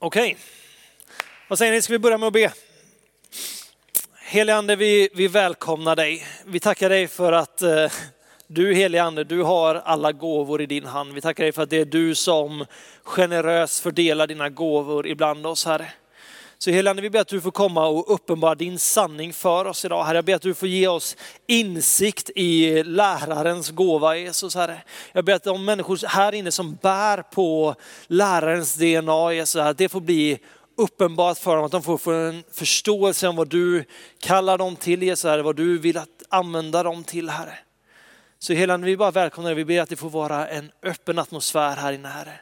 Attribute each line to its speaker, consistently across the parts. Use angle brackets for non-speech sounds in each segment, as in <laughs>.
Speaker 1: Okej, vad säger ni? Ska vi börja med att be? Helige Ande, vi, vi välkomnar dig. Vi tackar dig för att eh, du helige Ande, du har alla gåvor i din hand. Vi tackar dig för att det är du som generöst fördelar dina gåvor ibland oss, Herre. Så helige vi ber att du får komma och uppenbara din sanning för oss idag. Herre, jag ber att du får ge oss insikt i lärarens gåva, Jesus Herre. Jag ber att de människor här inne som bär på lärarens DNA, Jesus, att det får bli uppenbart för dem, att de får få en förståelse om vad du kallar dem till, Jesus Herre, vad du vill att använda dem till, Herre. Så hela vi bara välkomnar dig, vi ber att det får vara en öppen atmosfär här inne, Herre.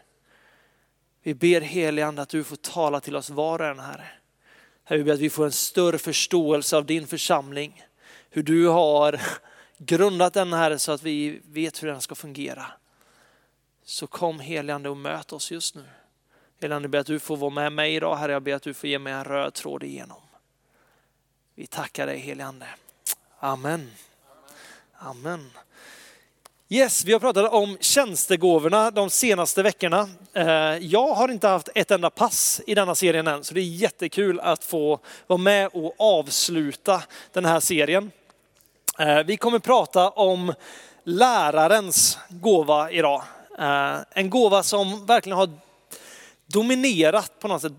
Speaker 1: Vi ber helig Ande att du får tala till oss var och en, Herre. Herre, vi ber att vi får en större förståelse av din församling, hur du har grundat den, Herre, så att vi vet hur den ska fungera. Så kom helige Ande och möt oss just nu. Helige Ande, ber att du får vara med mig idag, Herre. Jag ber att du får ge mig en röd tråd igenom. Vi tackar dig helige Ande. Amen. Amen. Yes, vi har pratat om tjänstegåvorna de senaste veckorna. Eh, jag har inte haft ett enda pass i denna serien än, så det är jättekul att få vara med och avsluta den här serien. Eh, vi kommer prata om lärarens gåva idag. Eh, en gåva som verkligen har dominerat på något sätt.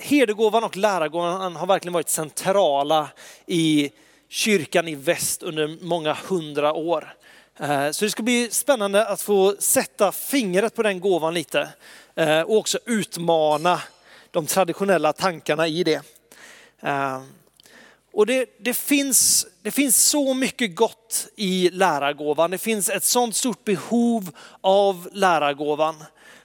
Speaker 1: Herdegåvan och lärargåvan har verkligen varit centrala i kyrkan i väst under många hundra år. Eh, så det ska bli spännande att få sätta fingret på den gåvan lite eh, och också utmana de traditionella tankarna i det. Eh, och det, det, finns, det finns så mycket gott i lärargåvan. Det finns ett sånt stort behov av lärargåvan.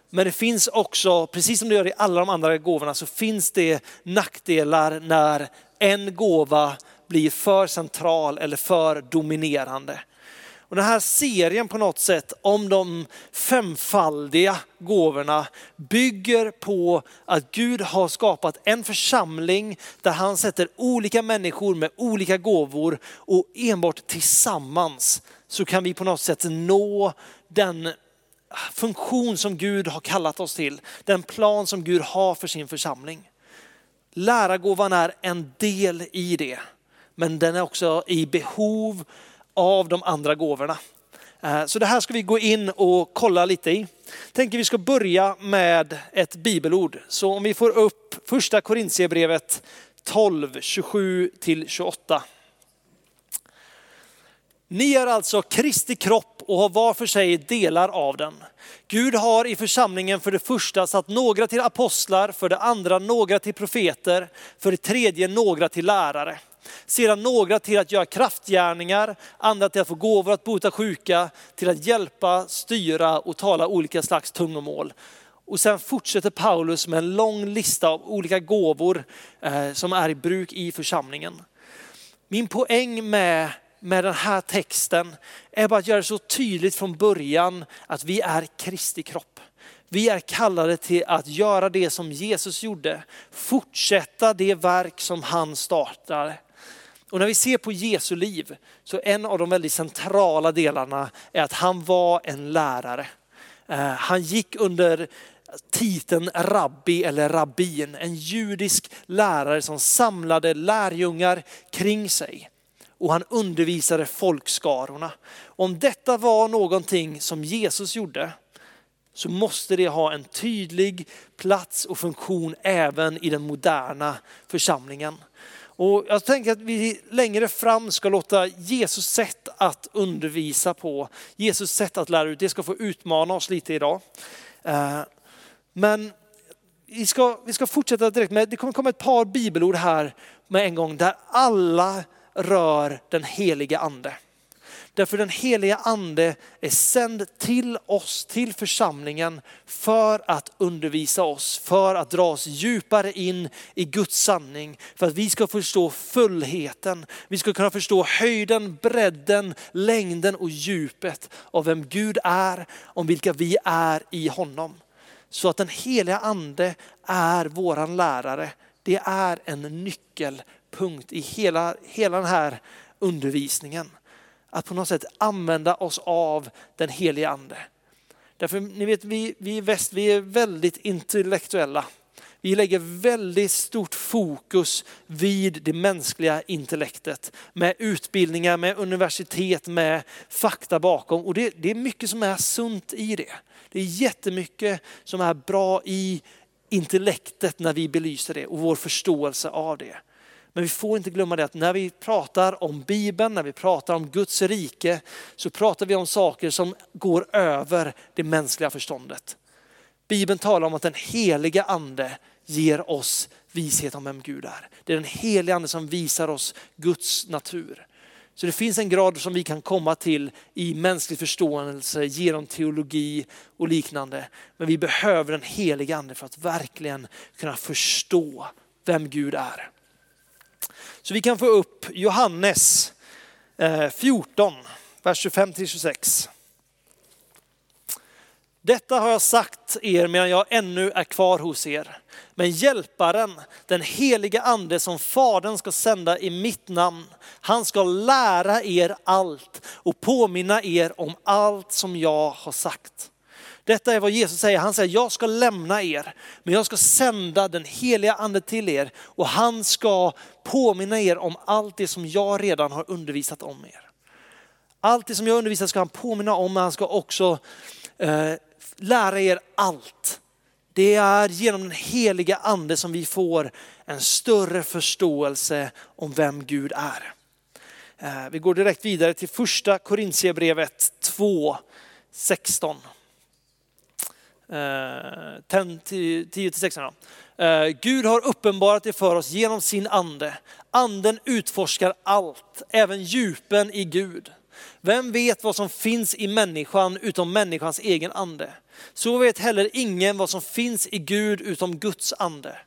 Speaker 1: Men det finns också, precis som det gör i alla de andra gåvorna, så finns det nackdelar när en gåva blir för central eller för dominerande. Och den här serien på något sätt om de femfaldiga gåvorna bygger på att Gud har skapat en församling där han sätter olika människor med olika gåvor och enbart tillsammans så kan vi på något sätt nå den funktion som Gud har kallat oss till. Den plan som Gud har för sin församling. Lärargåvan är en del i det, men den är också i behov av de andra gåvorna. Eh, så det här ska vi gå in och kolla lite i. Tänker vi ska börja med ett bibelord. Så om vi får upp första Korintierbrevet 12, 27 till 28. Ni är alltså Kristi kropp och har var för sig delar av den. Gud har i församlingen för det första satt några till apostlar, för det andra några till profeter, för det tredje några till lärare sedan några till att göra kraftgärningar, andra till att få gåvor att bota sjuka, till att hjälpa, styra och tala olika slags tungomål. Och sen fortsätter Paulus med en lång lista av olika gåvor eh, som är i bruk i församlingen. Min poäng med, med den här texten är bara att göra det så tydligt från början att vi är Kristi kropp. Vi är kallade till att göra det som Jesus gjorde, fortsätta det verk som han startade. Och när vi ser på Jesu liv så en av de väldigt centrala delarna är att han var en lärare. Eh, han gick under titeln rabbi eller rabbin, en judisk lärare som samlade lärjungar kring sig. Och han undervisade folkskarorna. Om detta var någonting som Jesus gjorde så måste det ha en tydlig plats och funktion även i den moderna församlingen. Och jag tänker att vi längre fram ska låta Jesus sätt att undervisa på, Jesus sätt att lära ut, det ska få utmana oss lite idag. Eh, men vi ska, vi ska fortsätta direkt med, det kommer komma ett par bibelord här med en gång där alla rör den heliga ande. Därför den heliga ande är sänd till oss, till församlingen för att undervisa oss, för att dra oss djupare in i Guds sanning, för att vi ska förstå fullheten. Vi ska kunna förstå höjden, bredden, längden och djupet av vem Gud är, om vilka vi är i honom. Så att den heliga ande är våran lärare. Det är en nyckelpunkt i hela, hela den här undervisningen att på något sätt använda oss av den heliga ande. Därför, ni vet, vi, vi i väst, vi är väldigt intellektuella. Vi lägger väldigt stort fokus vid det mänskliga intellektet med utbildningar, med universitet, med fakta bakom. Och det, det är mycket som är sunt i det. Det är jättemycket som är bra i intellektet när vi belyser det och vår förståelse av det. Men vi får inte glömma det att när vi pratar om Bibeln, när vi pratar om Guds rike, så pratar vi om saker som går över det mänskliga förståndet. Bibeln talar om att den heliga ande ger oss vishet om vem Gud är. Det är den heliga ande som visar oss Guds natur. Så det finns en grad som vi kan komma till i mänsklig förståelse genom teologi och liknande. Men vi behöver den heliga ande för att verkligen kunna förstå vem Gud är. Så vi kan få upp Johannes eh, 14, vers 25-26. Detta har jag sagt er medan jag ännu är kvar hos er. Men hjälparen, den heliga ande som fadern ska sända i mitt namn, han ska lära er allt och påminna er om allt som jag har sagt. Detta är vad Jesus säger. Han säger, jag ska lämna er, men jag ska sända den heliga ande till er och han ska påminna er om allt det som jag redan har undervisat om er. Allt det som jag undervisat ska han påminna om, men han ska också eh, lära er allt. Det är genom den heliga ande som vi får en större förståelse om vem Gud är. Eh, vi går direkt vidare till första Korintierbrevet 2, 16. Eh, 10-16. Eh, Gud har uppenbarat det för oss genom sin ande. Anden utforskar allt, även djupen i Gud. Vem vet vad som finns i människan utom människans egen ande? Så vet heller ingen vad som finns i Gud utom Guds ande.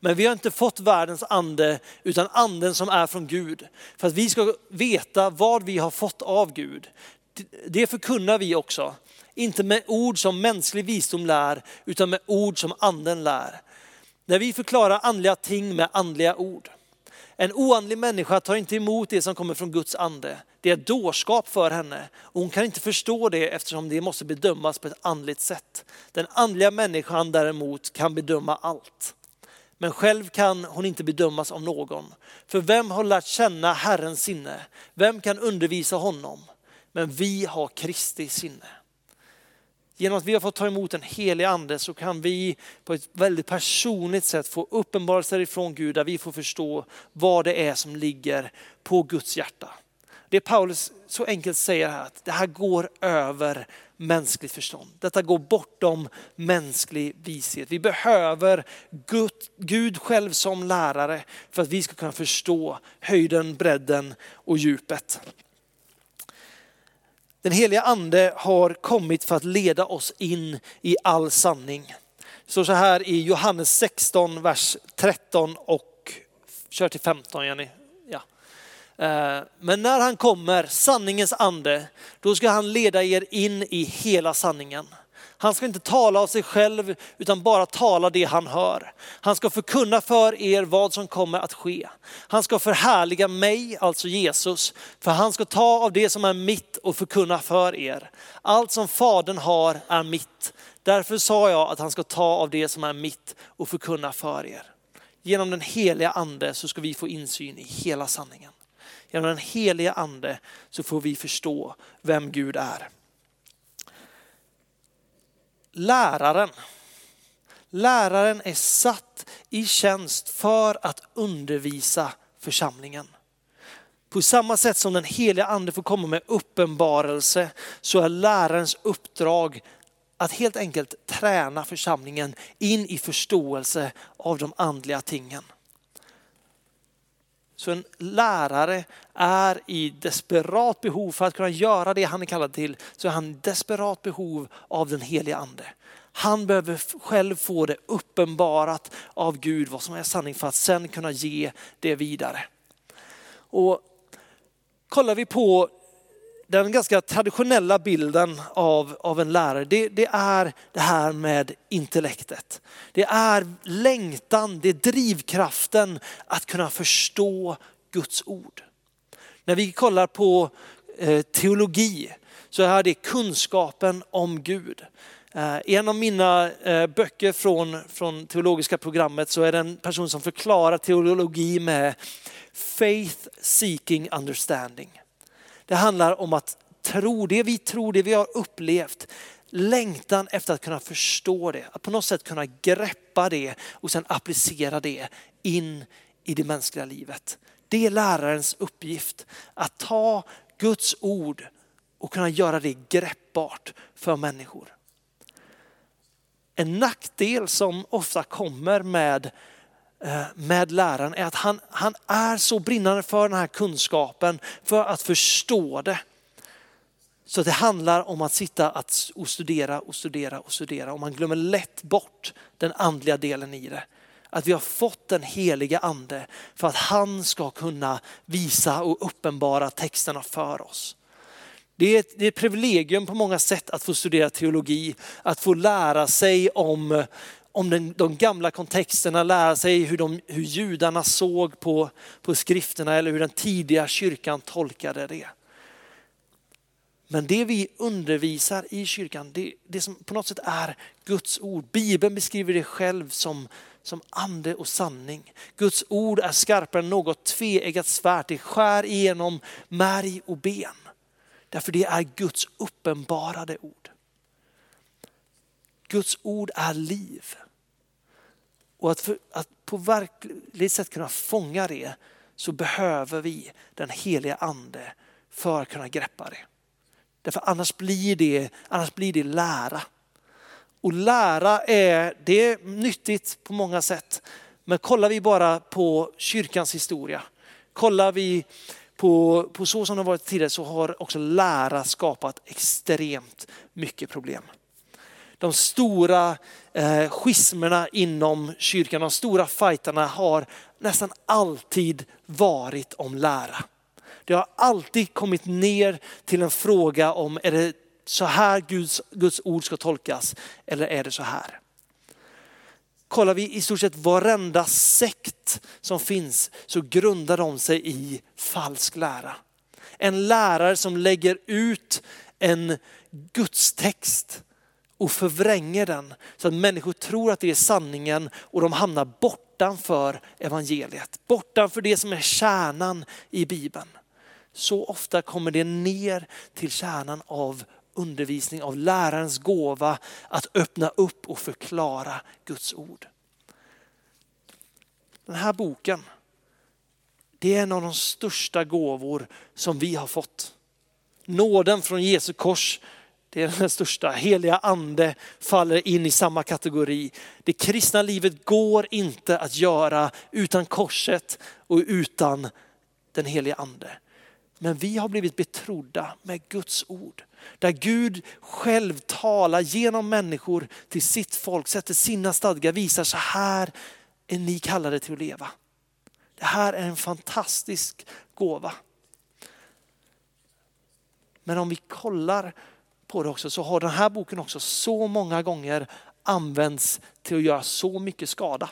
Speaker 1: Men vi har inte fått världens ande utan anden som är från Gud. För att vi ska veta vad vi har fått av Gud. Det förkunnar vi också. Inte med ord som mänsklig visdom lär utan med ord som anden lär. När vi förklarar andliga ting med andliga ord. En oandlig människa tar inte emot det som kommer från Guds ande. Det är dårskap för henne och hon kan inte förstå det eftersom det måste bedömas på ett andligt sätt. Den andliga människan däremot kan bedöma allt. Men själv kan hon inte bedömas av någon. För vem har lärt känna Herrens sinne? Vem kan undervisa honom? Men vi har Kristi sinne. Genom att vi har fått ta emot en helig ande så kan vi på ett väldigt personligt sätt få uppenbarelser ifrån Gud där vi får förstå vad det är som ligger på Guds hjärta. Det Paulus så enkelt säger här, att det här går över mänskligt förstånd. Detta går bortom mänsklig vishet. Vi behöver Gud, Gud själv som lärare för att vi ska kunna förstå höjden, bredden och djupet. Den heliga ande har kommit för att leda oss in i all sanning. Det står så här i Johannes 16, vers 13 och kör till 15 Jenny. Ja. Eh, men när han kommer, sanningens ande, då ska han leda er in i hela sanningen. Han ska inte tala av sig själv utan bara tala det han hör. Han ska förkunna för er vad som kommer att ske. Han ska förhärliga mig, alltså Jesus, för han ska ta av det som är mitt och förkunna för er. Allt som fadern har är mitt. Därför sa jag att han ska ta av det som är mitt och förkunna för er. Genom den heliga ande så ska vi få insyn i hela sanningen. Genom den heliga ande så får vi förstå vem Gud är läraren. Läraren är satt i tjänst för att undervisa församlingen. På samma sätt som den heliga ande får komma med uppenbarelse så är lärarens uppdrag att helt enkelt träna församlingen in i förståelse av de andliga tingen. Så en lärare är i desperat behov för att kunna göra det han är kallad till, så är han i desperat behov av den heliga ande. Han behöver själv få det uppenbarat av Gud vad som är sanning för att sen kunna ge det vidare. Och kollar vi på den ganska traditionella bilden av, av en lärare, det, det, är det här med intellektet. Det är längtan, det är drivkraften att kunna förstå Guds ord. När vi kollar på eh, teologi så är det kunskapen om Gud. Eh, I en av mina eh, böcker från, från teologiska programmet så är det en person som förklarar teologi med faith seeking understanding. Det handlar om att tro, det vi tror, det vi har upplevt, längtan efter att kunna förstå det, att på något sätt kunna greppa det och sen applicera det in i det mänskliga livet. Det är lärarens uppgift, att ta Guds ord och kunna göra det greppbart för människor. En nackdel som ofta kommer med, Eh, med läraren är att han, han är så brinnande för den här kunskapen, för att förstå det. Så det handlar om att sitta och studera och studera och studera och man glömmer lätt bort den andliga delen i det. Att vi har fått den heliga ande för att han ska kunna visa och uppenbara texterna för oss. Det är, ett, det är ett privilegium på många sätt att få studera teologi, att få lära sig om, om den, de gamla kontexterna, lära sig hur, de, hur judarna såg på, på skrifterna eller hur den tidiga kyrkan tolkade det. Men det vi undervisar i kyrkan, det, det som på något sätt är Guds ord. Bibeln beskriver det själv som, som ande och sanning. Guds ord är skarpare än något tveeggat svärd. Det skär igenom märg och ben. Därför det är Guds uppenbarade ord. Guds ord är liv. Och att, för, att på verkligt sätt kunna fånga det så behöver vi den heliga ande för att kunna greppa det. Därför annars blir det, annars blir det lära. Och lära är, det är nyttigt på många sätt. Men kollar vi bara på kyrkans historia, kollar vi på, på så som det varit tidigare så har också lära skapat extremt mycket problem. De stora eh, schismerna inom kyrkan, de stora fighterna har nästan alltid varit om lära. Det har alltid kommit ner till en fråga om är det så här Guds, Guds ord ska tolkas eller är det så här? kollar vi i stort sett varenda sekt som finns så grundar de sig i falsk lära. En lärare som lägger ut en gudstext och förvränger den så att människor tror att det är sanningen och de hamnar bortanför evangeliet. Bortanför det som är kärnan i Bibeln. Så ofta kommer det ner till kärnan av undervisning, av lärarens gåva att öppna upp och förklara Guds ord. Den här boken, det är en av de största gåvor som vi har fått. Nåden från Jesu kors, det är den största. Heliga ande faller in i samma kategori. Det kristna livet går inte att göra utan korset och utan den heliga ande. Men vi har blivit betrodda med Guds ord. Där Gud själv talar genom människor till sitt folk, sätter sina stadgar, visar så här är ni kallade till att leva. Det här är en fantastisk gåva. Men om vi kollar på det också så har den här boken också så många gånger använts till att göra så mycket skada.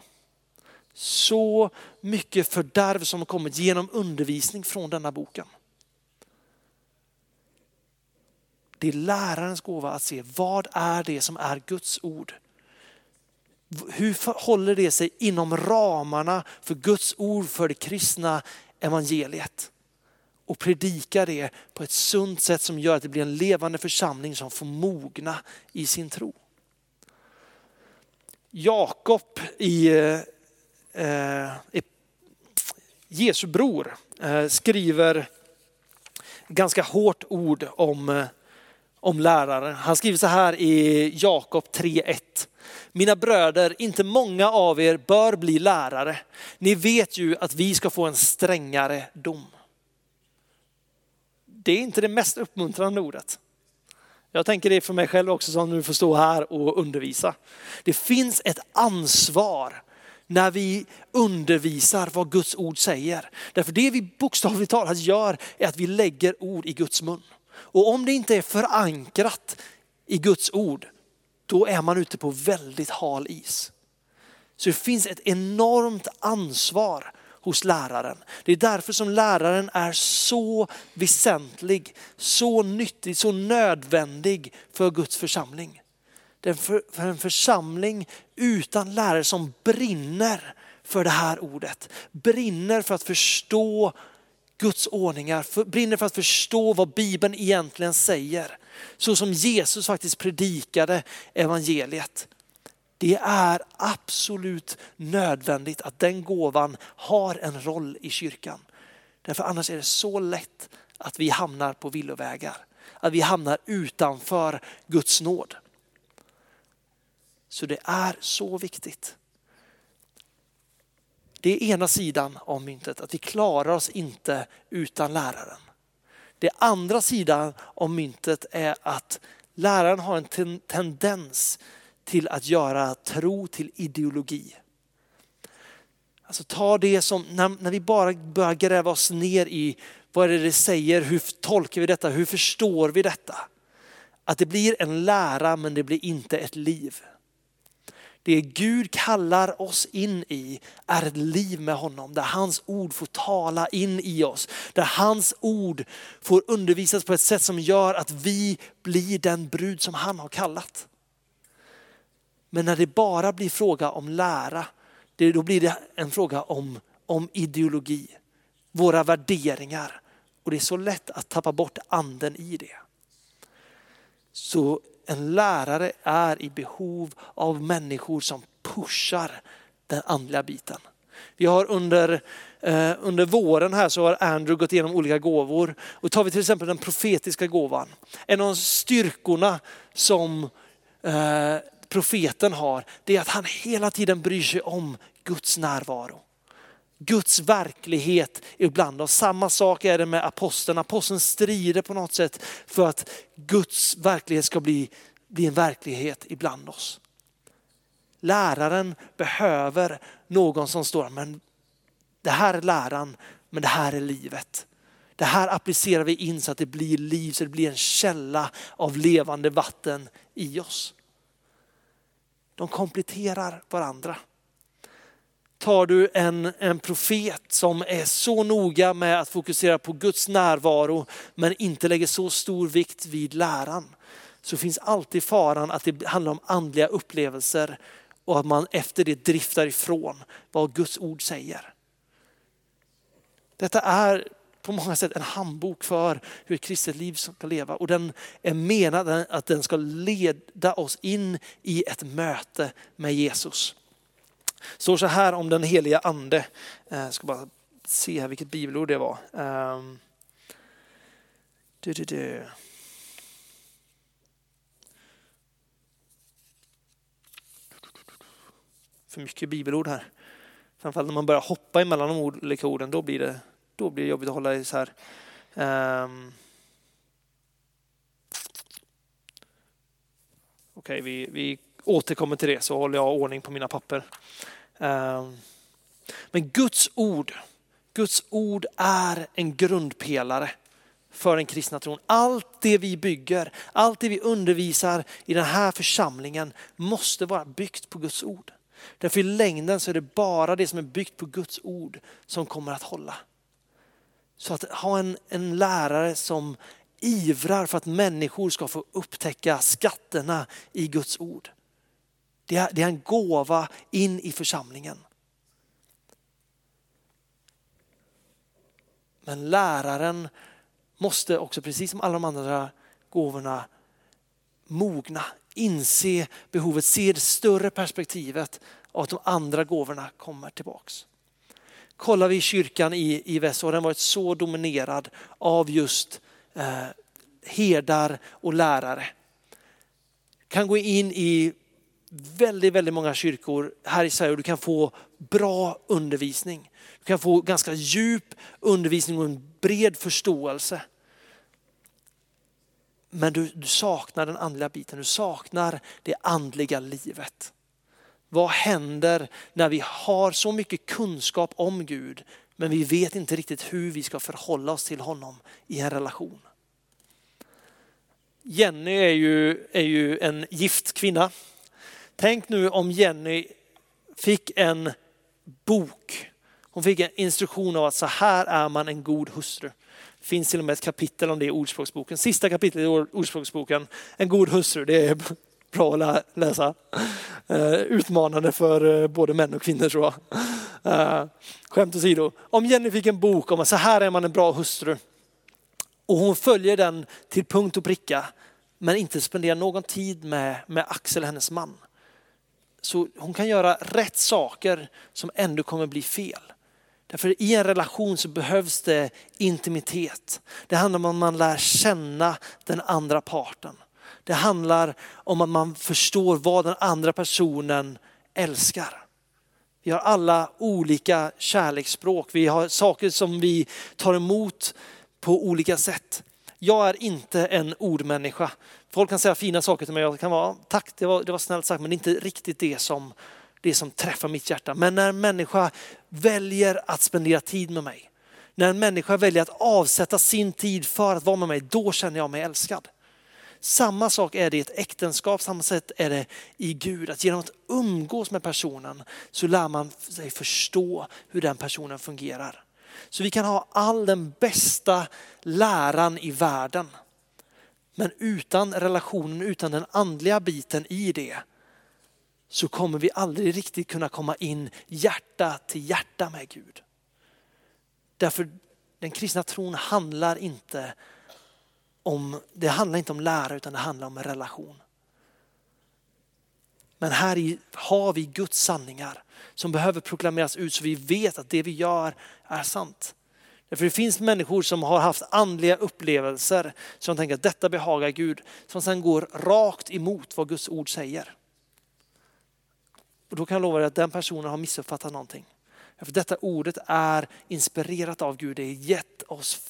Speaker 1: Så mycket fördärv som har kommit genom undervisning från denna boken. Det är lärarens gåva att se vad är det som är Guds ord. Hur håller det sig inom ramarna för Guds ord för det kristna evangeliet? Och predika det på ett sunt sätt som gör att det blir en levande församling som får mogna i sin tro. Jakob i, eh, eh Jesu bror eh, skriver ganska hårt ord om, eh, om lärare. Han skriver så här i Jakob 3.1. Mina bröder, inte många av er bör bli lärare. Ni vet ju att vi ska få en strängare dom. Det är inte det mest uppmuntrande ordet. Jag tänker det för mig själv också som nu får stå här och undervisa. Det finns ett ansvar när vi undervisar vad Guds ord säger. Därför det vi bokstavligt talat gör är att vi lägger ord i Guds mun. Och om det inte är förankrat i Guds ord, då är man ute på väldigt hal is. Så det finns ett enormt ansvar hos läraren. Det är därför som läraren är så väsentlig, så nyttig, så nödvändig för Guds församling. Det är för, för en församling utan lärare som brinner för det här ordet. Brinner för att förstå Guds ordningar, för, brinner för att förstå vad Bibeln egentligen säger. Så som Jesus faktiskt predikade evangeliet. Det är absolut nödvändigt att den gåvan har en roll i kyrkan. Därför annars är det så lätt att vi hamnar på villovägar. Att vi hamnar utanför Guds nåd. Så det är så viktigt. Det är ena sidan av myntet, att vi klarar oss inte utan läraren. Det andra sidan av myntet är att läraren har en tendens till att göra tro till ideologi. Alltså ta det som, när, när vi bara börjar gräva oss ner i vad är det det säger, hur tolkar vi detta, hur förstår vi detta? Att det blir en lära men det blir inte ett liv. Det Gud kallar oss in i är ett liv med honom där hans ord får tala in i oss. Där hans ord får undervisas på ett sätt som gör att vi blir den brud som han har kallat. Men när det bara blir fråga om lära, då blir det en fråga om, om ideologi, våra värderingar. Och det är så lätt att tappa bort anden i det. Så en lärare är i behov av människor som pushar den andliga biten. Vi har under, eh, under våren här så har Andrew gått igenom olika gåvor. Och tar vi till exempel den profetiska gåvan. En av styrkorna som eh, profeten har, det är att han hela tiden bryr sig om Guds närvaro. Guds verklighet ibland oss. Samma sak är det med aposteln. Aposteln strider på något sätt för att Guds verklighet ska bli, bli en verklighet ibland oss. Läraren behöver någon som står, men det här är läran, men det här är livet. Det här applicerar vi in så att det blir liv, så det blir en källa av levande vatten i oss. De kompletterar varandra. Tar du en, en profet som är så noga med att fokusera på Guds närvaro men inte lägger så stor vikt vid läran så finns alltid faran att det handlar om andliga upplevelser och att man efter det driftar ifrån vad Guds ord säger. Detta är på många sätt en handbok för hur ett kristet liv ska leva och den är menad att den ska leda oss in i ett möte med Jesus. står så här om den heliga ande. Jag ska bara se här vilket bibelord det var. Ehm, du, du, du. För mycket bibelord här. Framförallt när man börjar hoppa emellan de olika orden, då blir det då blir det jobbigt att hålla isär. Um, Okej, okay, vi, vi återkommer till det så håller jag ordning på mina papper. Um, men Guds ord, Guds ord är en grundpelare för den kristna tron. Allt det vi bygger, allt det vi undervisar i den här församlingen måste vara byggt på Guds ord. Därför i längden så är det bara det som är byggt på Guds ord som kommer att hålla. Så att ha en, en lärare som ivrar för att människor ska få upptäcka skatterna i Guds ord. Det är, det är en gåva in i församlingen. Men läraren måste också, precis som alla de andra gåvorna, mogna, inse behovet, se det större perspektivet av att de andra gåvorna kommer tillbaks kollar vi kyrkan i, i väst har den varit så dominerad av just eh, herdar och lärare. Kan gå in i väldigt, väldigt många kyrkor här i Sverige och du kan få bra undervisning. Du kan få ganska djup undervisning och en bred förståelse. Men du, du saknar den andliga biten, du saknar det andliga livet. Vad händer när vi har så mycket kunskap om Gud men vi vet inte riktigt hur vi ska förhålla oss till honom i en relation? Jenny är ju, är ju en gift kvinna. Tänk nu om Jenny fick en bok. Hon fick en instruktion av att så här är man en god hustru. Det finns till och med ett kapitel om det i Ordspråksboken. Sista kapitlet i Ordspråksboken. En god hustru, det är bra att läsa. Eh, utmanande för eh, både män och kvinnor tror jag. Eh, skämt åsido. Om Jenny fick en bok om att så här är man en bra hustru och hon följer den till punkt och pricka men inte spenderar någon tid med, med Axel, hennes man. Så hon kan göra rätt saker som ändå kommer bli fel. Därför i en relation så behövs det intimitet. Det handlar om att man lär känna den andra parten. Det handlar om att man förstår vad den andra personen älskar. Vi har alla olika kärleksspråk. Vi har saker som vi tar emot på olika sätt. Jag är inte en ordmänniska. Folk kan säga fina saker till mig jag kan vara tack, det var, det var snällt sagt, men det är inte riktigt det som, det som träffar mitt hjärta. Men när en människa väljer att spendera tid med mig, när en människa väljer att avsätta sin tid för att vara med mig, då känner jag mig älskad. Samma sak är det i ett äktenskap, samma sätt är det i Gud. Att genom att umgås med personen så lär man sig förstå hur den personen fungerar. Så vi kan ha all den bästa läran i världen. Men utan relationen, utan den andliga biten i det, så kommer vi aldrig riktigt kunna komma in hjärta till hjärta med Gud. Därför den kristna tron handlar inte om, det handlar inte om lära utan det handlar om en relation. Men här har vi Guds sanningar som behöver proklameras ut så vi vet att det vi gör är sant. För det finns människor som har haft andliga upplevelser som tänker att detta behagar Gud, som sedan går rakt emot vad Guds ord säger. Och då kan jag lova dig att den personen har missuppfattat någonting. För detta ordet är inspirerat av Gud, det är gett oss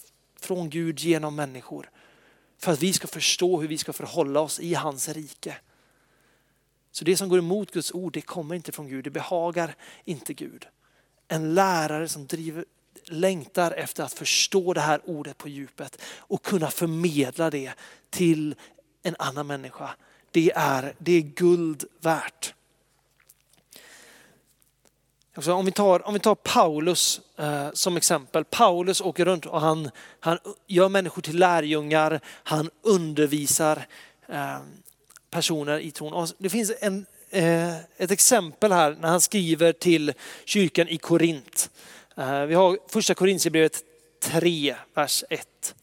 Speaker 1: från Gud genom människor. För att vi ska förstå hur vi ska förhålla oss i hans rike. Så det som går emot Guds ord, det kommer inte från Gud, det behagar inte Gud. En lärare som driver, längtar efter att förstå det här ordet på djupet och kunna förmedla det till en annan människa. Det är, det är guld värt. Alltså om, vi tar, om vi tar Paulus eh, som exempel. Paulus åker runt och han, han gör människor till lärjungar, han undervisar eh, personer i tron. Och det finns en, eh, ett exempel här när han skriver till kyrkan i Korint. Eh, vi har första Korintierbrevet 3, vers 1.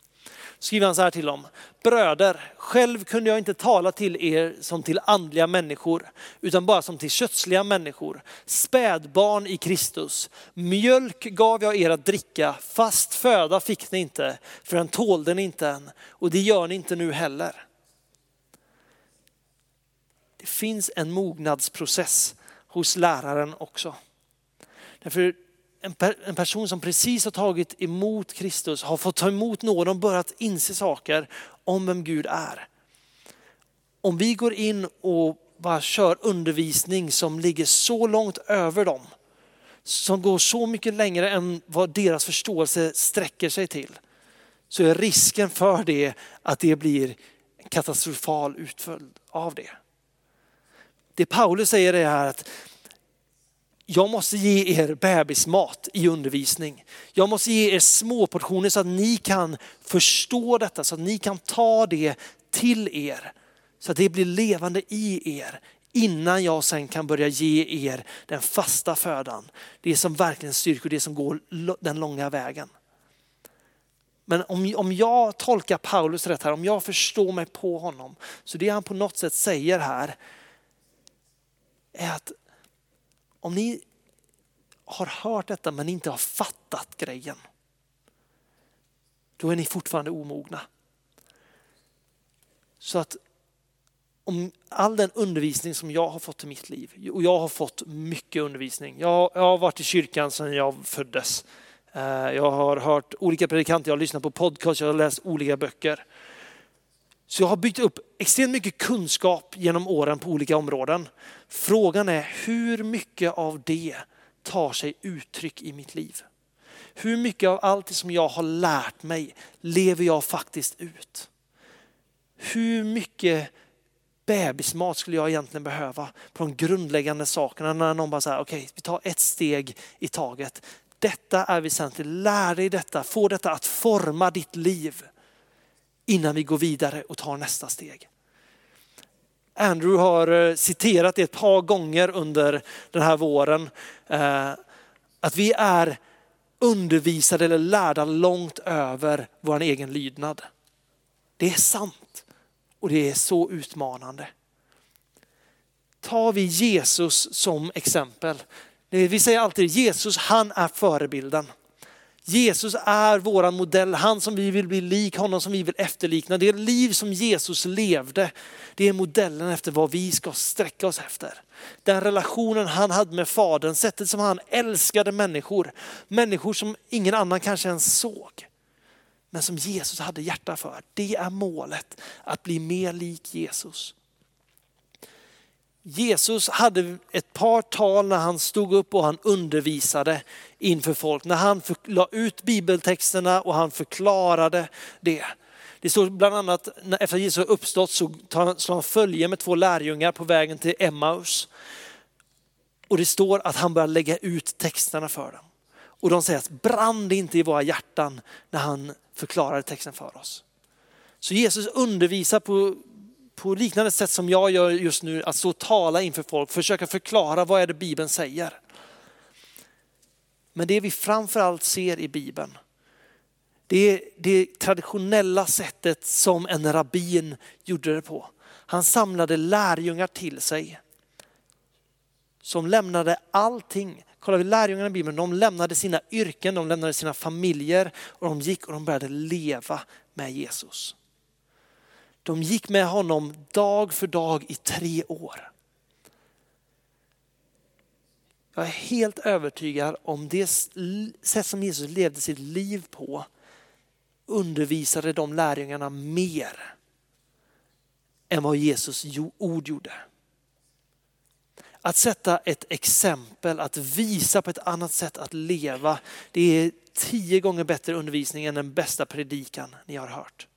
Speaker 1: Skriver han så här till dem. Bröder, själv kunde jag inte tala till er som till andliga människor, utan bara som till kötsliga människor. Spädbarn i Kristus. Mjölk gav jag er att dricka, fast föda fick ni inte, för den tålde ni inte än. Och det gör ni inte nu heller. Det finns en mognadsprocess hos läraren också. Därför en, per, en, person som precis har tagit emot Kristus, har fått ta emot nåden och börjat inse saker om vem Gud är. Om vi går in och bara kör undervisning som ligger så långt över dem, som går så mycket längre än vad deras förståelse sträcker sig till, så är risken för det att det blir en katastrofal utföljd av det. Det Paulus säger är att jag måste ge er bebismat i undervisning. Jag måste ge er små portioner så att ni kan förstå detta, så att ni kan ta det till er. Så att det blir levande i er innan jag sen kan börja ge er den fasta födan. Det som verkligen styrker, det som går den långa vägen. Men om, om jag tolkar Paulus rätt här, om jag förstår mig på honom, så det han på något sätt säger här är att om ni har hört detta men inte har fattat grejen, då är ni fortfarande omogna. Så att om all den undervisning som jag har fått i mitt liv, och jag har fått mycket undervisning. Jag, jag har varit i kyrkan sedan jag föddes. Eh, jag har hört olika predikanter, jag har lyssnat på podcast, jag har läst olika böcker. Så jag har byggt upp extremt mycket kunskap genom åren på olika områden. Frågan är hur mycket av det tar sig uttryck i mitt liv? Hur mycket av allt det som jag har lärt mig lever jag faktiskt ut? Hur mycket bebismat skulle jag egentligen behöva på de grundläggande sakerna när någon bara säger okej, okay, vi tar ett steg i taget. Detta är väsentligt, lär dig detta, få detta att forma ditt liv innan vi går vidare och tar nästa steg. Andrew har eh, citerat det ett par gånger under den här våren. Eh, att vi är undervisade eller lärda långt över vår egen lydnad. Det är sant och det är så utmanande. Tar vi Jesus som exempel. Vi säger alltid Jesus, han är förebilden. Jesus är våran modell, han som vi vill bli lik, honom som vi vill efterlikna. Det liv som Jesus levde, det är modellen efter vad vi ska sträcka oss efter. Den relationen han hade med fadern, sättet som han älskade människor. Människor som ingen annan kanske ens såg. Men som Jesus hade hjärta för. Det är målet, att bli mer lik Jesus. Jesus hade ett par tal när han stod upp och han undervisade inför folk. När han la ut bibeltexterna och han förklarade det. Det står bland annat efter att Jesus har uppstått så slår han följe med två lärjungar på vägen till Emmaus. Och det står att han börjar lägga ut texterna för dem. Och de säger att brann det inte i våra hjärtan när han förklarade texten för oss. Så Jesus undervisar på, på liknande sätt som jag gör just nu, att stå och tala inför folk, försöka förklara vad är det Bibeln säger. Men det vi framförallt ser i Bibeln, det är det traditionella sättet som en rabbin gjorde det på. Han samlade lärjungar till sig som lämnade allting. Kollar vi lärjungarna i Bibeln, de lämnade sina yrken, de lämnade sina familjer och de gick och de började leva med Jesus. De gick med honom dag för dag i tre år. Jag är helt övertygad om det sätt som Jesus levde sitt liv på undervisade de lärjungarna mer än vad Jesus ord gjorde. Att sätta ett exempel, att visa på ett annat sätt att leva, det är tio gånger bättre undervisning än den bästa predikan ni har hört.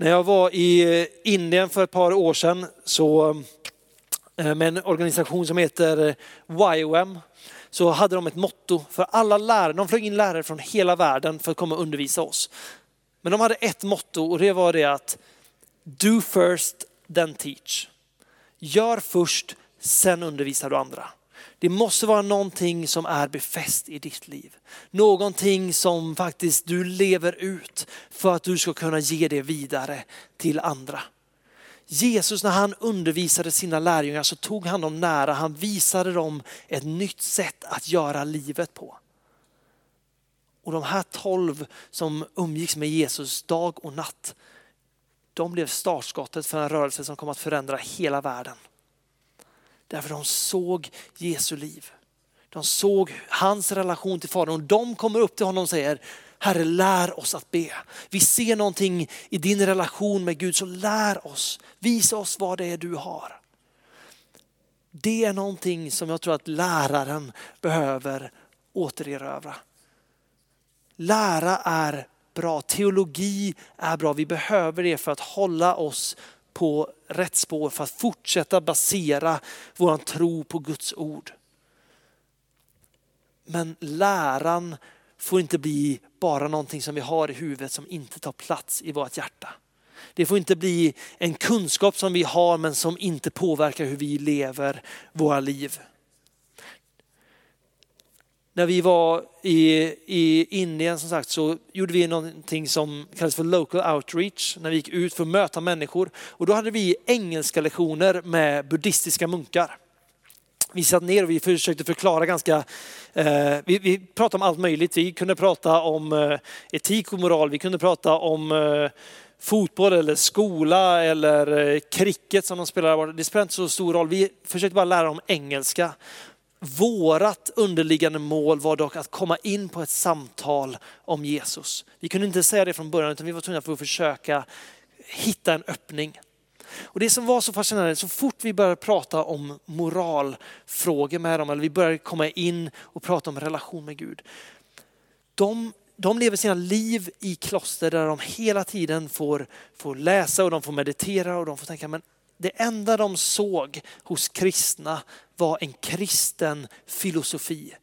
Speaker 1: När jag var i eh, Indien för ett par år sedan så eh, med en organisation som heter eh, YOM så hade de ett motto för alla lärare. De flög in lärare från hela världen för att komma och undervisa oss. Men de hade ett motto och det var det att do first then teach. Gör först, sen undervisar du andra. Det måste vara någonting som är befäst i ditt liv. Någonting som faktiskt du lever ut för att du ska kunna ge det vidare till andra. Jesus när han undervisade sina lärjungar så tog han dem nära, han visade dem ett nytt sätt att göra livet på. Och de här tolv som umgicks med Jesus dag och natt, de blev startskottet för en rörelse som kom att förändra hela världen. Därför de såg Jesu liv. De såg hans relation till Fadern och de kommer upp till honom och säger, Herre lär oss att be. Vi ser någonting i din relation med Gud så lär oss, visa oss vad det är du har. Det är någonting som jag tror att läraren behöver återerövra. Lära är bra, teologi är bra, vi behöver det för att hålla oss på rätt spår för att fortsätta basera vår tro på Guds ord. Men läran får inte bli bara någonting som vi har i huvudet som inte tar plats i vårt hjärta. Det får inte bli en kunskap som vi har men som inte påverkar hur vi lever våra liv när vi var i, i Indien som sagt så gjorde vi någonting som kallas för local outreach när vi gick ut för att möta människor. Och då hade vi engelska lektioner med buddhistiska munkar. Vi satt ner och vi försökte förklara ganska, eh, vi, vi, pratade om allt möjligt. Vi kunde prata om eh, etik och moral, vi kunde prata om eh, fotboll eller skola eller eh, cricket som de spelar. Det spelar inte så stor roll. Vi försökte bara lära dem engelska. Vårat underliggande mål var dock att komma in på ett samtal om Jesus. Vi kunde inte säga det från början utan vi var tvungna att försöka hitta en öppning. Och det som var så fascinerande, så fort vi började prata om moralfrågor med dem, eller vi började komma in och prata om relation med Gud. De, de lever sina liv i kloster där de hela tiden får, får läsa och de får meditera och de får tänka, men det enda de såg hos kristna var en kristen filosofi.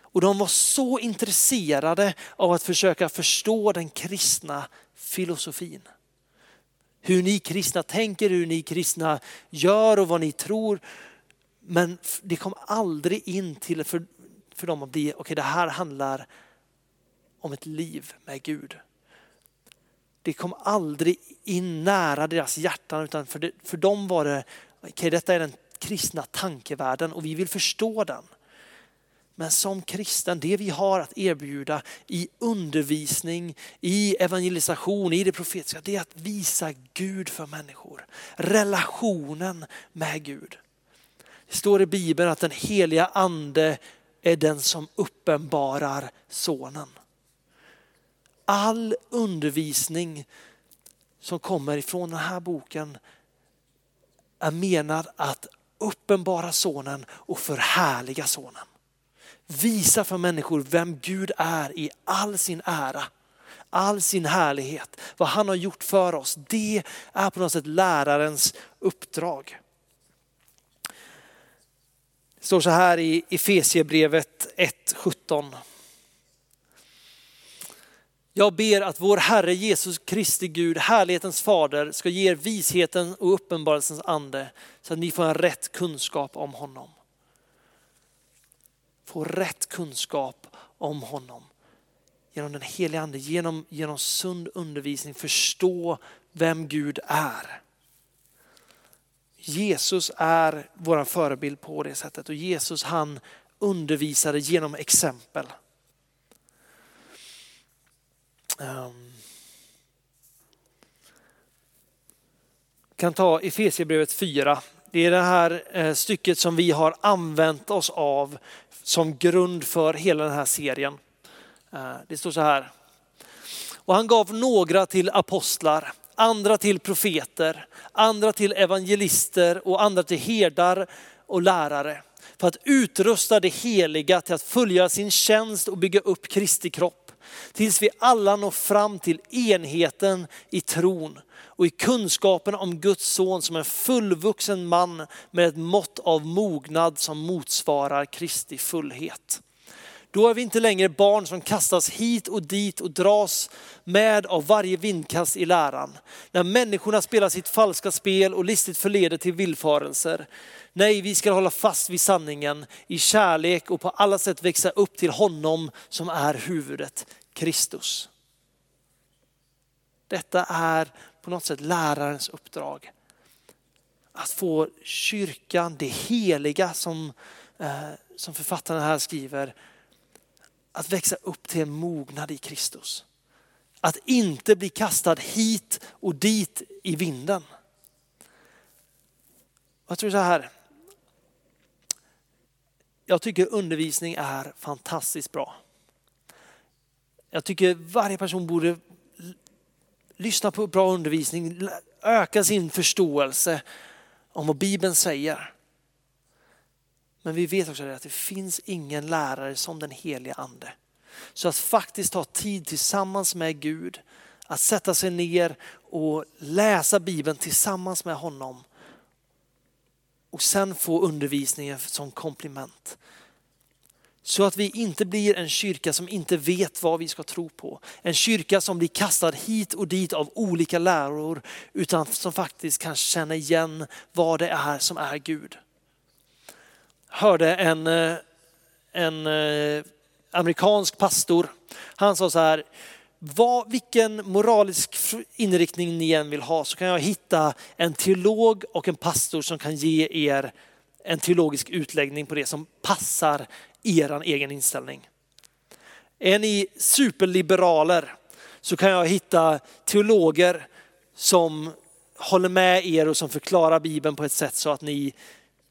Speaker 1: Och de var så intresserade av att försöka förstå den kristna filosofin. hur ni kristna tänker, hur ni kristna gör och vad ni tror. Men det kom aldrig in till för, för dem att bli, okej okay, det här handlar om ett liv med Gud. Det kom aldrig in nära deras hjärtan utan för, det, för dem var det, okej okay, detta är den kristna tankevärlden och vi vill förstå den. Men som kristen, det vi har att erbjuda i undervisning, i evangelisation, i det profetiska, det är att visa Gud för människor. Relationen med Gud. Det står i Bibeln att den heliga ande är den som uppenbarar sonen. All undervisning som kommer ifrån den här boken är menad att uppenbara sonen och förhärliga sonen. Visa för människor vem Gud är i all sin ära, all sin härlighet, vad han har gjort för oss. Det är på något sätt lärarens uppdrag. Det står så här i Efesiebrevet 1.17. Jag ber att vår Herre Jesus Kristi Gud, härlighetens fader, ska ge er visheten och uppenbarelsens ande så att ni får en rätt kunskap om honom. Få rätt kunskap om honom. Genom den heliga ande, genom, genom sund undervisning förstå vem Gud är. Jesus är vår förebild på det sättet och Jesus han undervisade genom exempel. Um. kan ta Efesierbrevet 4. Det är det här eh, stycket som vi har använt oss av som grund för hela den här serien. Eh, det står så här. Och han gav några till apostlar, andra till profeter, andra till evangelister och andra till herdar och lärare. För att utrusta det heliga till att följa sin tjänst och bygga upp Kristi kropp. Tills vi alla når fram till enheten i tron och i kunskapen om Guds son som en fullvuxen man med ett mått av mognad som motsvarar Kristi fullhet. Då är vi inte längre barn som kastas hit och dit och dras med av varje vindkast i läran. När människorna spelar sitt falska spel och listigt förleder till villfarelser. Nej, vi ska hålla fast vid sanningen i kärlek och på alla sätt växa upp till honom som är huvudet, Kristus. Detta är på något sätt lärarens uppdrag. Att få kyrkan, det heliga som, eh, som författarna här skriver, att växa upp till en mognad i Kristus. Att inte bli kastad hit och dit i vinden. Jag tror så här. Jag tycker undervisning är fantastiskt bra. Jag tycker varje person borde lyssna på bra undervisning, öka sin förståelse om vad Bibeln säger. Men vi vet också att det finns ingen lärare som den heliga ande. Så att faktiskt ta tid tillsammans med Gud, att sätta sig ner och läsa Bibeln tillsammans med honom. Och sen få undervisningen som komplement. Så att vi inte blir en kyrka som inte vet vad vi ska tro på. En kyrka som blir kastad hit och dit av olika läror utan som faktiskt kan känna igen vad det är som är Gud. Jag Hörde en, eh, en eh, amerikansk pastor, han sa så här, vad, vilken moralisk inriktning ni än vill ha så kan jag hitta en teolog och en pastor som kan ge er en teologisk utläggning på det som passar er egen inställning. Är ni superliberaler så kan jag hitta teologer som håller med er och som förklarar Bibeln på ett sätt så att ni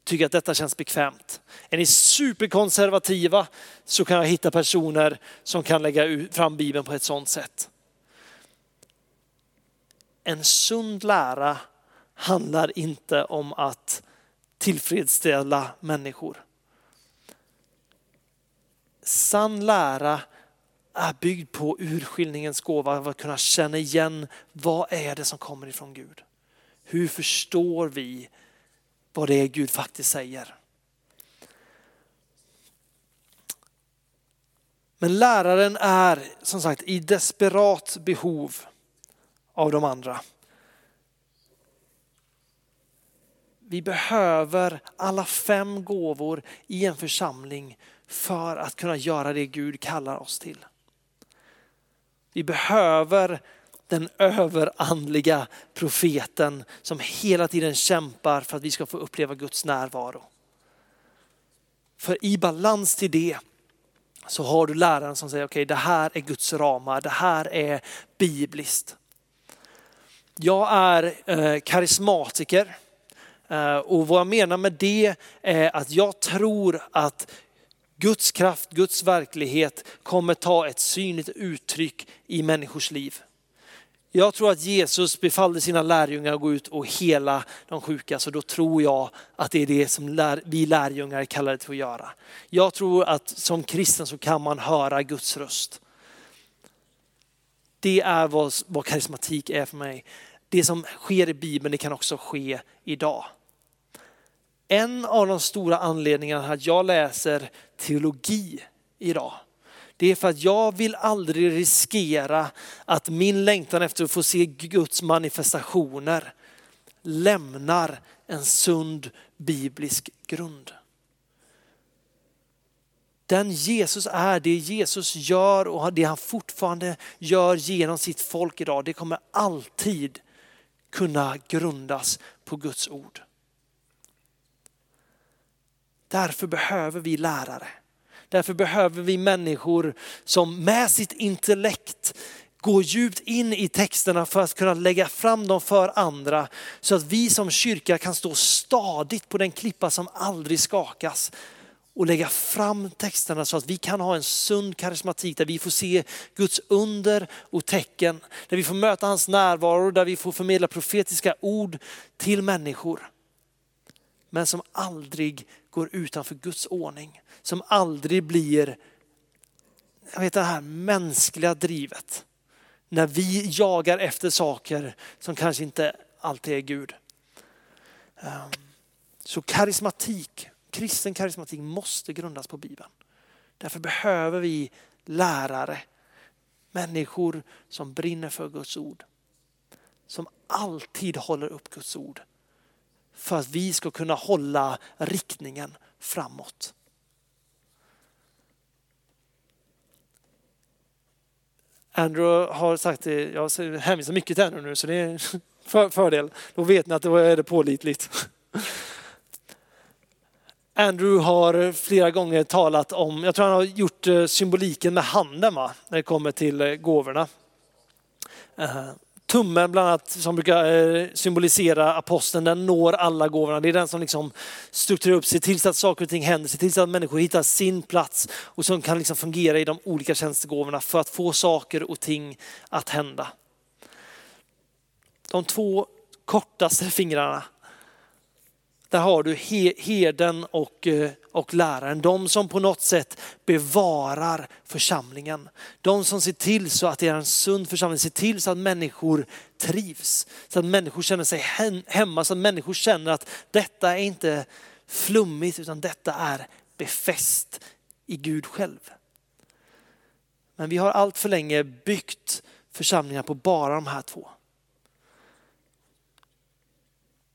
Speaker 1: tycker att detta känns bekvämt. Är ni superkonservativa så kan jag hitta personer som kan lägga fram Bibeln på ett sådant sätt. En sund lära handlar inte om att tillfredsställa människor sann lära är byggd på urskiljningens gåva, att kunna känna igen vad är det som kommer ifrån Gud. Hur förstår vi vad det är Gud faktiskt säger? Men läraren är som sagt i desperat behov av de andra. Vi behöver alla fem gåvor i en församling för att kunna göra det Gud kallar oss till. Vi behöver den överandliga profeten som hela tiden kämpar för att vi ska få uppleva Guds närvaro. För i balans till det så har du läraren som säger okej okay, det här är Guds ramar, det här är bibliskt. Jag är eh, karismatiker eh, och vad jag menar med det är att jag tror att Guds kraft, Guds verklighet kommer ta ett synligt uttryck i människors liv. Jag tror att Jesus befallde sina lärjungar att gå ut och hela de sjuka, så då tror jag att det är det som vi lärjungar är kallade till att göra. Jag tror att som kristen så kan man höra Guds röst. Det är vad, vad karismatik är för mig. Det som sker i Bibeln, det kan också ske idag. En av de stora anledningarna att jag läser teologi idag, det är för att jag vill aldrig riskera att min längtan efter att få se Guds manifestationer lämnar en sund biblisk grund. Den Jesus är, det Jesus gör och det han fortfarande gör genom sitt folk idag, det kommer alltid kunna grundas på Guds ord. Därför behöver vi lärare. Därför behöver vi människor som med sitt intellekt går djupt in i texterna för att kunna lägga fram dem för andra. Så att vi som kyrka kan stå stadigt på den klippa som aldrig skakas och lägga fram texterna så att vi kan ha en sund karismatik där vi får se Guds under och tecken, där vi får möta hans närvaro, där vi får förmedla profetiska ord till människor. Men som aldrig går utanför Guds ordning, som aldrig blir jag vet det här mänskliga drivet. När vi jagar efter saker som kanske inte alltid är Gud. Ehm, så karismatik kristen karismatik måste grundas på Bibeln. Därför behöver vi lärare, människor som brinner för Guds ord. Som alltid håller upp Guds ord. För att vi ska kunna hålla riktningen framåt. Andrew har sagt det, jag hänvisar mycket till Andrew nu så det är <laughs> en fördel. Då vet ni att det är pålitligt. <laughs> Andrew har flera gånger talat om, jag tror han har gjort eh, symboliken med handen va? när det kommer till eh, gåvorna. Eh, Tummen bland annat som brukar eh, symbolisera aposteln, den når alla gåvorna. Det är den som liksom strukturerar upp, ser till så att saker och ting händer, ser till så att människor hittar sin plats och som kan liksom fungera i de olika tjänstegåvorna för att få saker och ting att hända. De två kortaste fingrarna där har du herden och, eh, och läraren. De som på något sätt bevarar församlingen. De som ser till så att det är en sund församling, ser till så att människor trivs. Så att människor känner sig hemma, så att människor känner att detta är inte flummigt utan detta är befäst i Gud själv. Men vi har allt för länge byggt församlingar på bara de här två.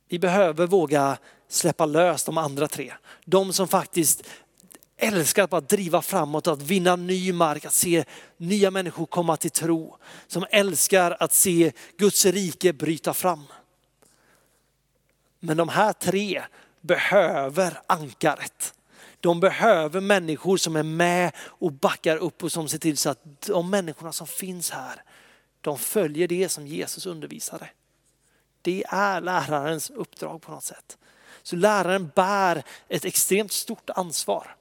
Speaker 1: Vi behöver våga släppa lös de andra tre. De som faktiskt älskar att bara driva framåt, att vinna ny mark, att se nya människor komma till tro. Som älskar att se Guds rike bryta fram. Men de här tre behöver ankaret. De behöver människor som är med och backar upp och som ser till så att de människorna som finns här, de följer det som Jesus undervisade. Det är lärarens uppdrag på något sätt. Så läraren bär ett extremt stort ansvar.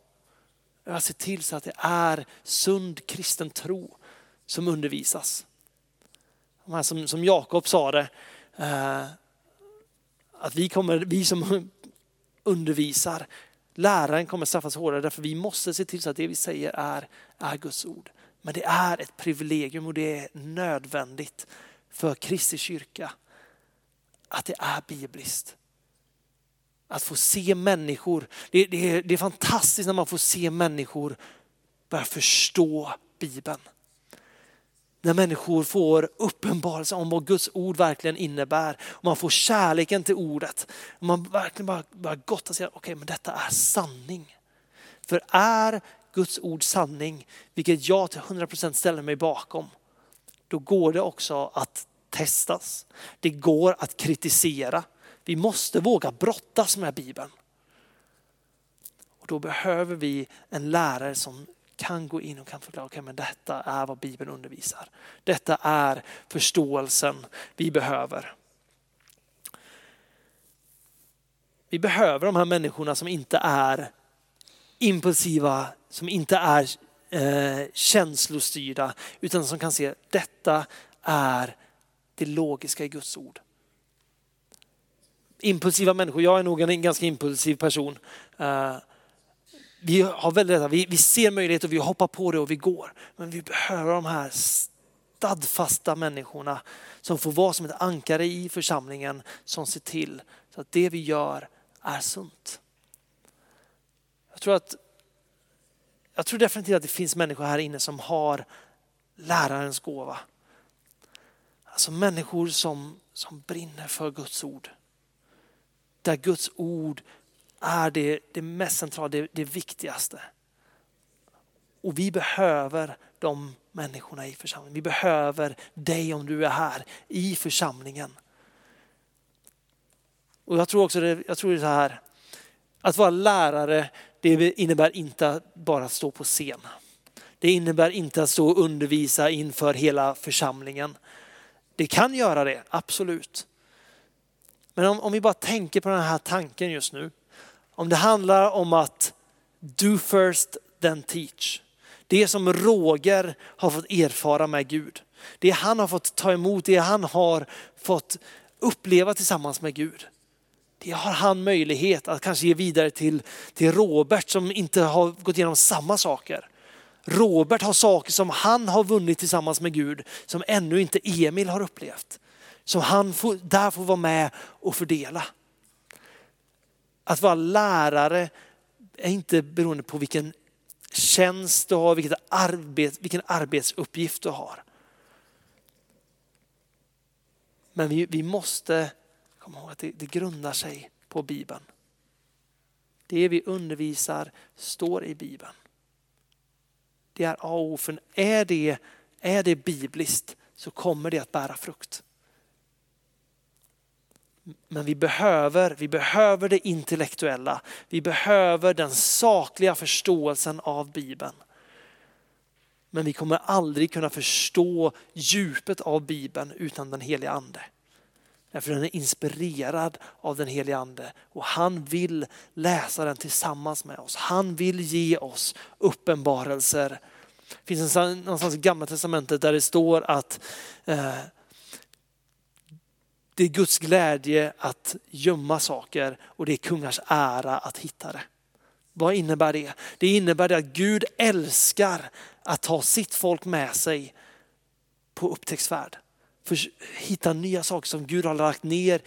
Speaker 1: Att se till så att det är sund kristen tro som undervisas. Som, som Jakob sa det, eh, att vi, kommer, vi som undervisar, läraren kommer straffas hårdare därför vi måste se till så att det vi säger är, är Guds ord. Men det är ett privilegium och det är nödvändigt för Kristi kyrka att det är bibliskt. Att få se människor, det, det, det är fantastiskt när man får se människor börja förstå Bibeln. När människor får uppenbarelse om vad Guds ord verkligen innebär. Och man får kärleken till ordet. Och man verkligen bara, bara gott att säga, okej okay, men detta är sanning. För är Guds ord sanning, vilket jag till 100% ställer mig bakom, då går det också att testas. Det går att kritisera. Vi måste våga brottas med Bibeln. Och då behöver vi en lärare som kan gå in och kan förklara, okay, men detta är vad Bibeln undervisar. Detta är förståelsen vi behöver. Vi behöver de här människorna som inte är impulsiva, som inte är eh, känslostyrda, utan som kan se detta är det logiska i Guds ord. Impulsiva människor, jag är nog en ganska impulsiv person. Eh, vi, har väldigt, vi, vi ser möjligheter, vi hoppar på det och vi går. Men vi behöver de här stadfasta människorna som får vara som ett ankare i församlingen som ser till så att det vi gör är sunt. Jag tror, att, jag tror definitivt att det finns människor här inne som har lärarens gåva. Alltså människor som, som brinner för Guds ord. Där Guds ord är det, det mest centrala, det, det viktigaste. Och vi behöver de människorna i församlingen. Vi behöver dig om du är här i församlingen. Och jag tror också det, jag tror det är så här, att vara lärare det innebär inte bara att stå på scen. Det innebär inte att stå och undervisa inför hela församlingen. Det kan göra det, absolut. Men om, om vi bara tänker på den här tanken just nu. Om det handlar om att do first then teach. Det som Roger har fått erfara med Gud. Det han har fått ta emot, det han har fått uppleva tillsammans med Gud. Det har han möjlighet att kanske ge vidare till, till Robert som inte har gått igenom samma saker. Robert har saker som han har vunnit tillsammans med Gud som ännu inte Emil har upplevt. Som han får, där får vara med och fördela. Att vara lärare är inte beroende på vilken tjänst du har, vilket arbet, vilken arbetsuppgift du har. Men vi, vi måste komma ihåg att det, det grundar sig på Bibeln. Det vi undervisar står i Bibeln. Det är A och O, för är det, är det bibliskt så kommer det att bära frukt. Men vi behöver, vi behöver det intellektuella. Vi behöver den sakliga förståelsen av Bibeln. Men vi kommer aldrig kunna förstå djupet av Bibeln utan den heliga ande. Därför den är inspirerad av den helige ande och han vill läsa den tillsammans med oss. Han vill ge oss uppenbarelser. Det finns någonstans i gamla testamentet där det står att eh, det är Guds glädje att gömma saker och det är kungars ära att hitta det. Vad innebär det? Det innebär att Gud älskar att ta sitt folk med sig på upptäcktsfärd. För hitta nya saker som Gud har lagt ner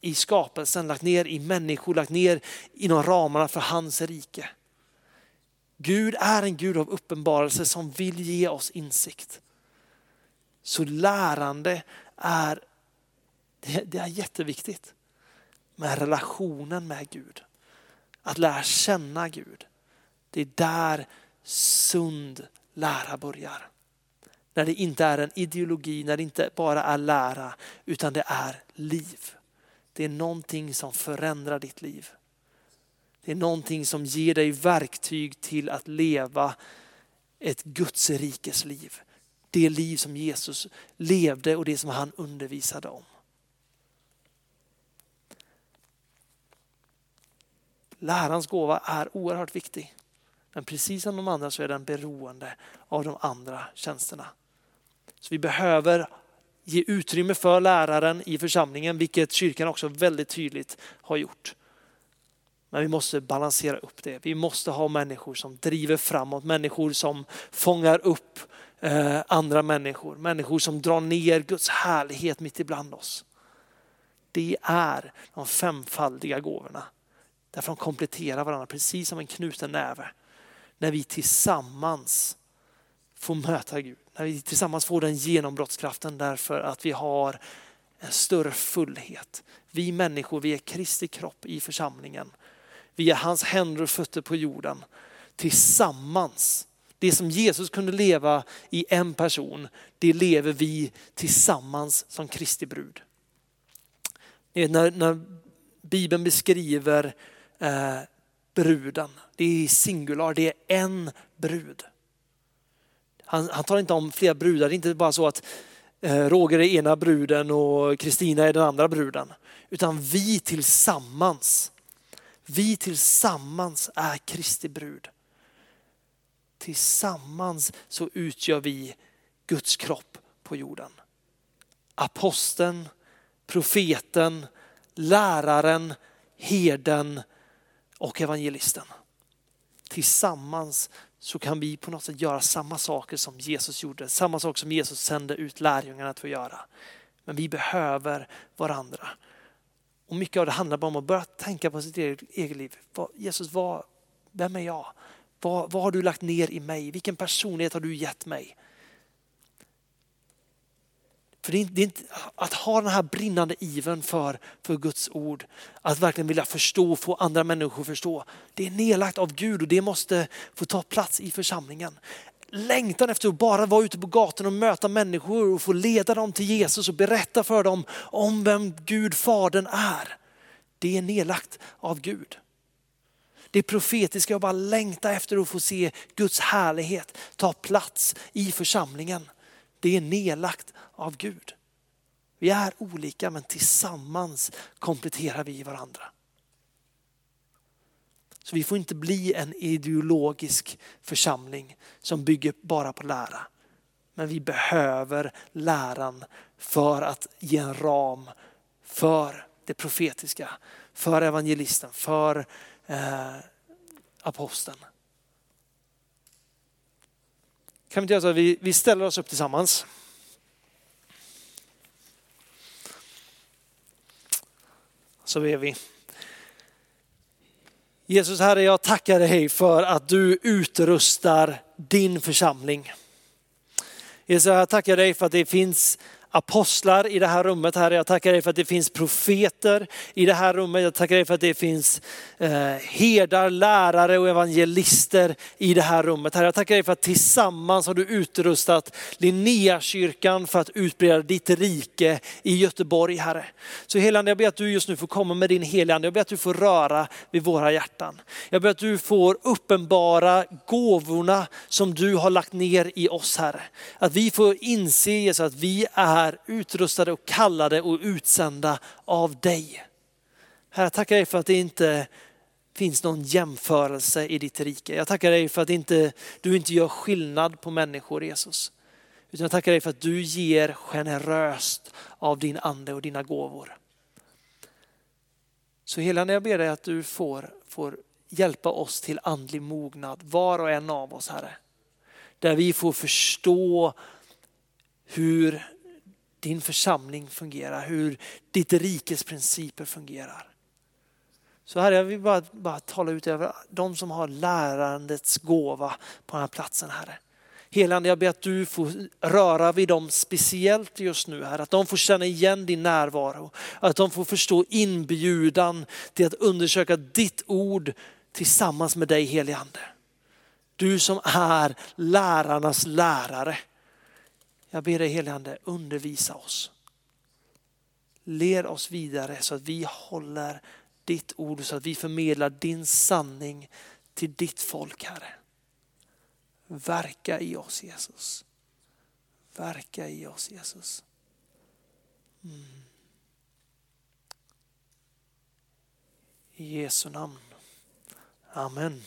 Speaker 1: i skapelsen, lagt ner i människor, lagt ner inom ramarna för hans rike. Gud är en Gud av uppenbarelse som vill ge oss insikt. Så lärande är, det är jätteviktigt. med relationen med Gud. Att lära känna Gud. Det är där sund lära börjar. När det inte är en ideologi, när det inte bara är lära, utan det är liv. Det är någonting som förändrar ditt liv. Det är någonting som ger dig verktyg till att leva ett Guds rikes liv. Det liv som Jesus levde och det som han undervisade om. Lärans gåva är oerhört viktig. Men precis som de andra så är den beroende av de andra tjänsterna. Så vi behöver ge utrymme för läraren i församlingen, vilket kyrkan också väldigt tydligt har gjort. Men vi måste balansera upp det. Vi måste ha människor som driver framåt, människor som fångar upp eh, andra människor, människor som drar ner Guds härlighet mitt ibland oss. Det är de femfaldiga gåvorna. Därför de kompletterar varandra precis som en knuten näve. När vi tillsammans får möta Gud. När vi tillsammans får den genombrottskraften därför att vi har en större fullhet. Vi människor, vi är Kristi kropp i församlingen. Vi är hans händer och fötter på jorden. Tillsammans. Det som Jesus kunde leva i en person, det lever vi tillsammans som Kristi brud. När, när Bibeln beskriver eh, bruden, det är singular, det är en brud. Han, han tar inte om flera brudar, det är inte bara så att eh, Roger är ena bruden och Kristina är den andra bruden. Utan vi tillsammans, vi tillsammans är Kristi brud. Tillsammans så utgör vi Guds kropp på jorden. Aposteln, profeten, läraren, herden och evangelisten. Tillsammans så kan vi på något sätt göra samma saker som Jesus gjorde, samma sak som Jesus sände ut lärjungarna att få göra. Men vi behöver varandra. Och mycket av det handlar bara om att börja tänka på sitt eget liv. Jesus, vad, vem är jag? Vad, vad har du lagt ner i mig? Vilken personlighet har du gett mig? För det är, det är inte, att ha den här brinnande iven för, för Guds ord, att verkligen vilja förstå, få andra människor att förstå. Det är nedlagt av Gud och det måste få ta plats i församlingen. Längtan efter att bara vara ute på gatan och möta människor och få leda dem till Jesus och berätta för dem om vem Gud Fadern är. Det är nedlagt av Gud. Det profetiska jag bara längta efter att få se Guds härlighet ta plats i församlingen. Det är nedlagt av Gud. Vi är olika men tillsammans kompletterar vi varandra. Så vi får inte bli en ideologisk församling som bygger bara på lära. Men vi behöver läran för att ge en ram för det profetiska, för evangelisten, för eh, aposteln. Kan vi inte göra så att vi, vi ställer oss upp tillsammans. Så ber vi. Jesus Herre, jag tackar dig för att du utrustar din församling. Jesus, jag tackar dig för att det finns apostlar i det här rummet, Herre. Jag tackar dig för att det finns profeter i det här rummet. Jag tackar dig för att det finns eh, herdar, lärare och evangelister i det här rummet. Herre. Jag tackar dig för att tillsammans har du utrustat Linneakyrkan för att utbreda ditt rike i Göteborg, Herre. Så helande, jag ber att du just nu får komma med din helande. Jag ber att du får röra vid våra hjärtan. Jag ber att du får uppenbara gåvorna som du har lagt ner i oss, Herre. Att vi får inse Jesus, att vi är är utrustade och kallade och utsända av dig. Herre, jag tackar dig för att det inte finns någon jämförelse i ditt rike. Jag tackar dig för att inte, du inte gör skillnad på människor Jesus. Utan jag tackar dig för att du ger generöst av din ande och dina gåvor. Så hela när jag ber dig att du får, får hjälpa oss till andlig mognad, var och en av oss Herre. Där vi får förstå hur din församling fungerar, hur ditt rikes principer fungerar. Så här, jag vill bara, bara tala ut över de som har lärandets gåva på den här platsen, Herre. Helande, jag ber att du får röra vid dem speciellt just nu, här. Att de får känna igen din närvaro. Att de får förstå inbjudan till att undersöka ditt ord tillsammans med dig, helige Ande. Du som är lärarnas lärare. Jag ber dig heligande undervisa oss. Led oss vidare så att vi håller ditt ord, så att vi förmedlar din sanning till ditt folk Herre. Verka i oss Jesus. Verka i oss Jesus. Mm. I Jesu namn. Amen.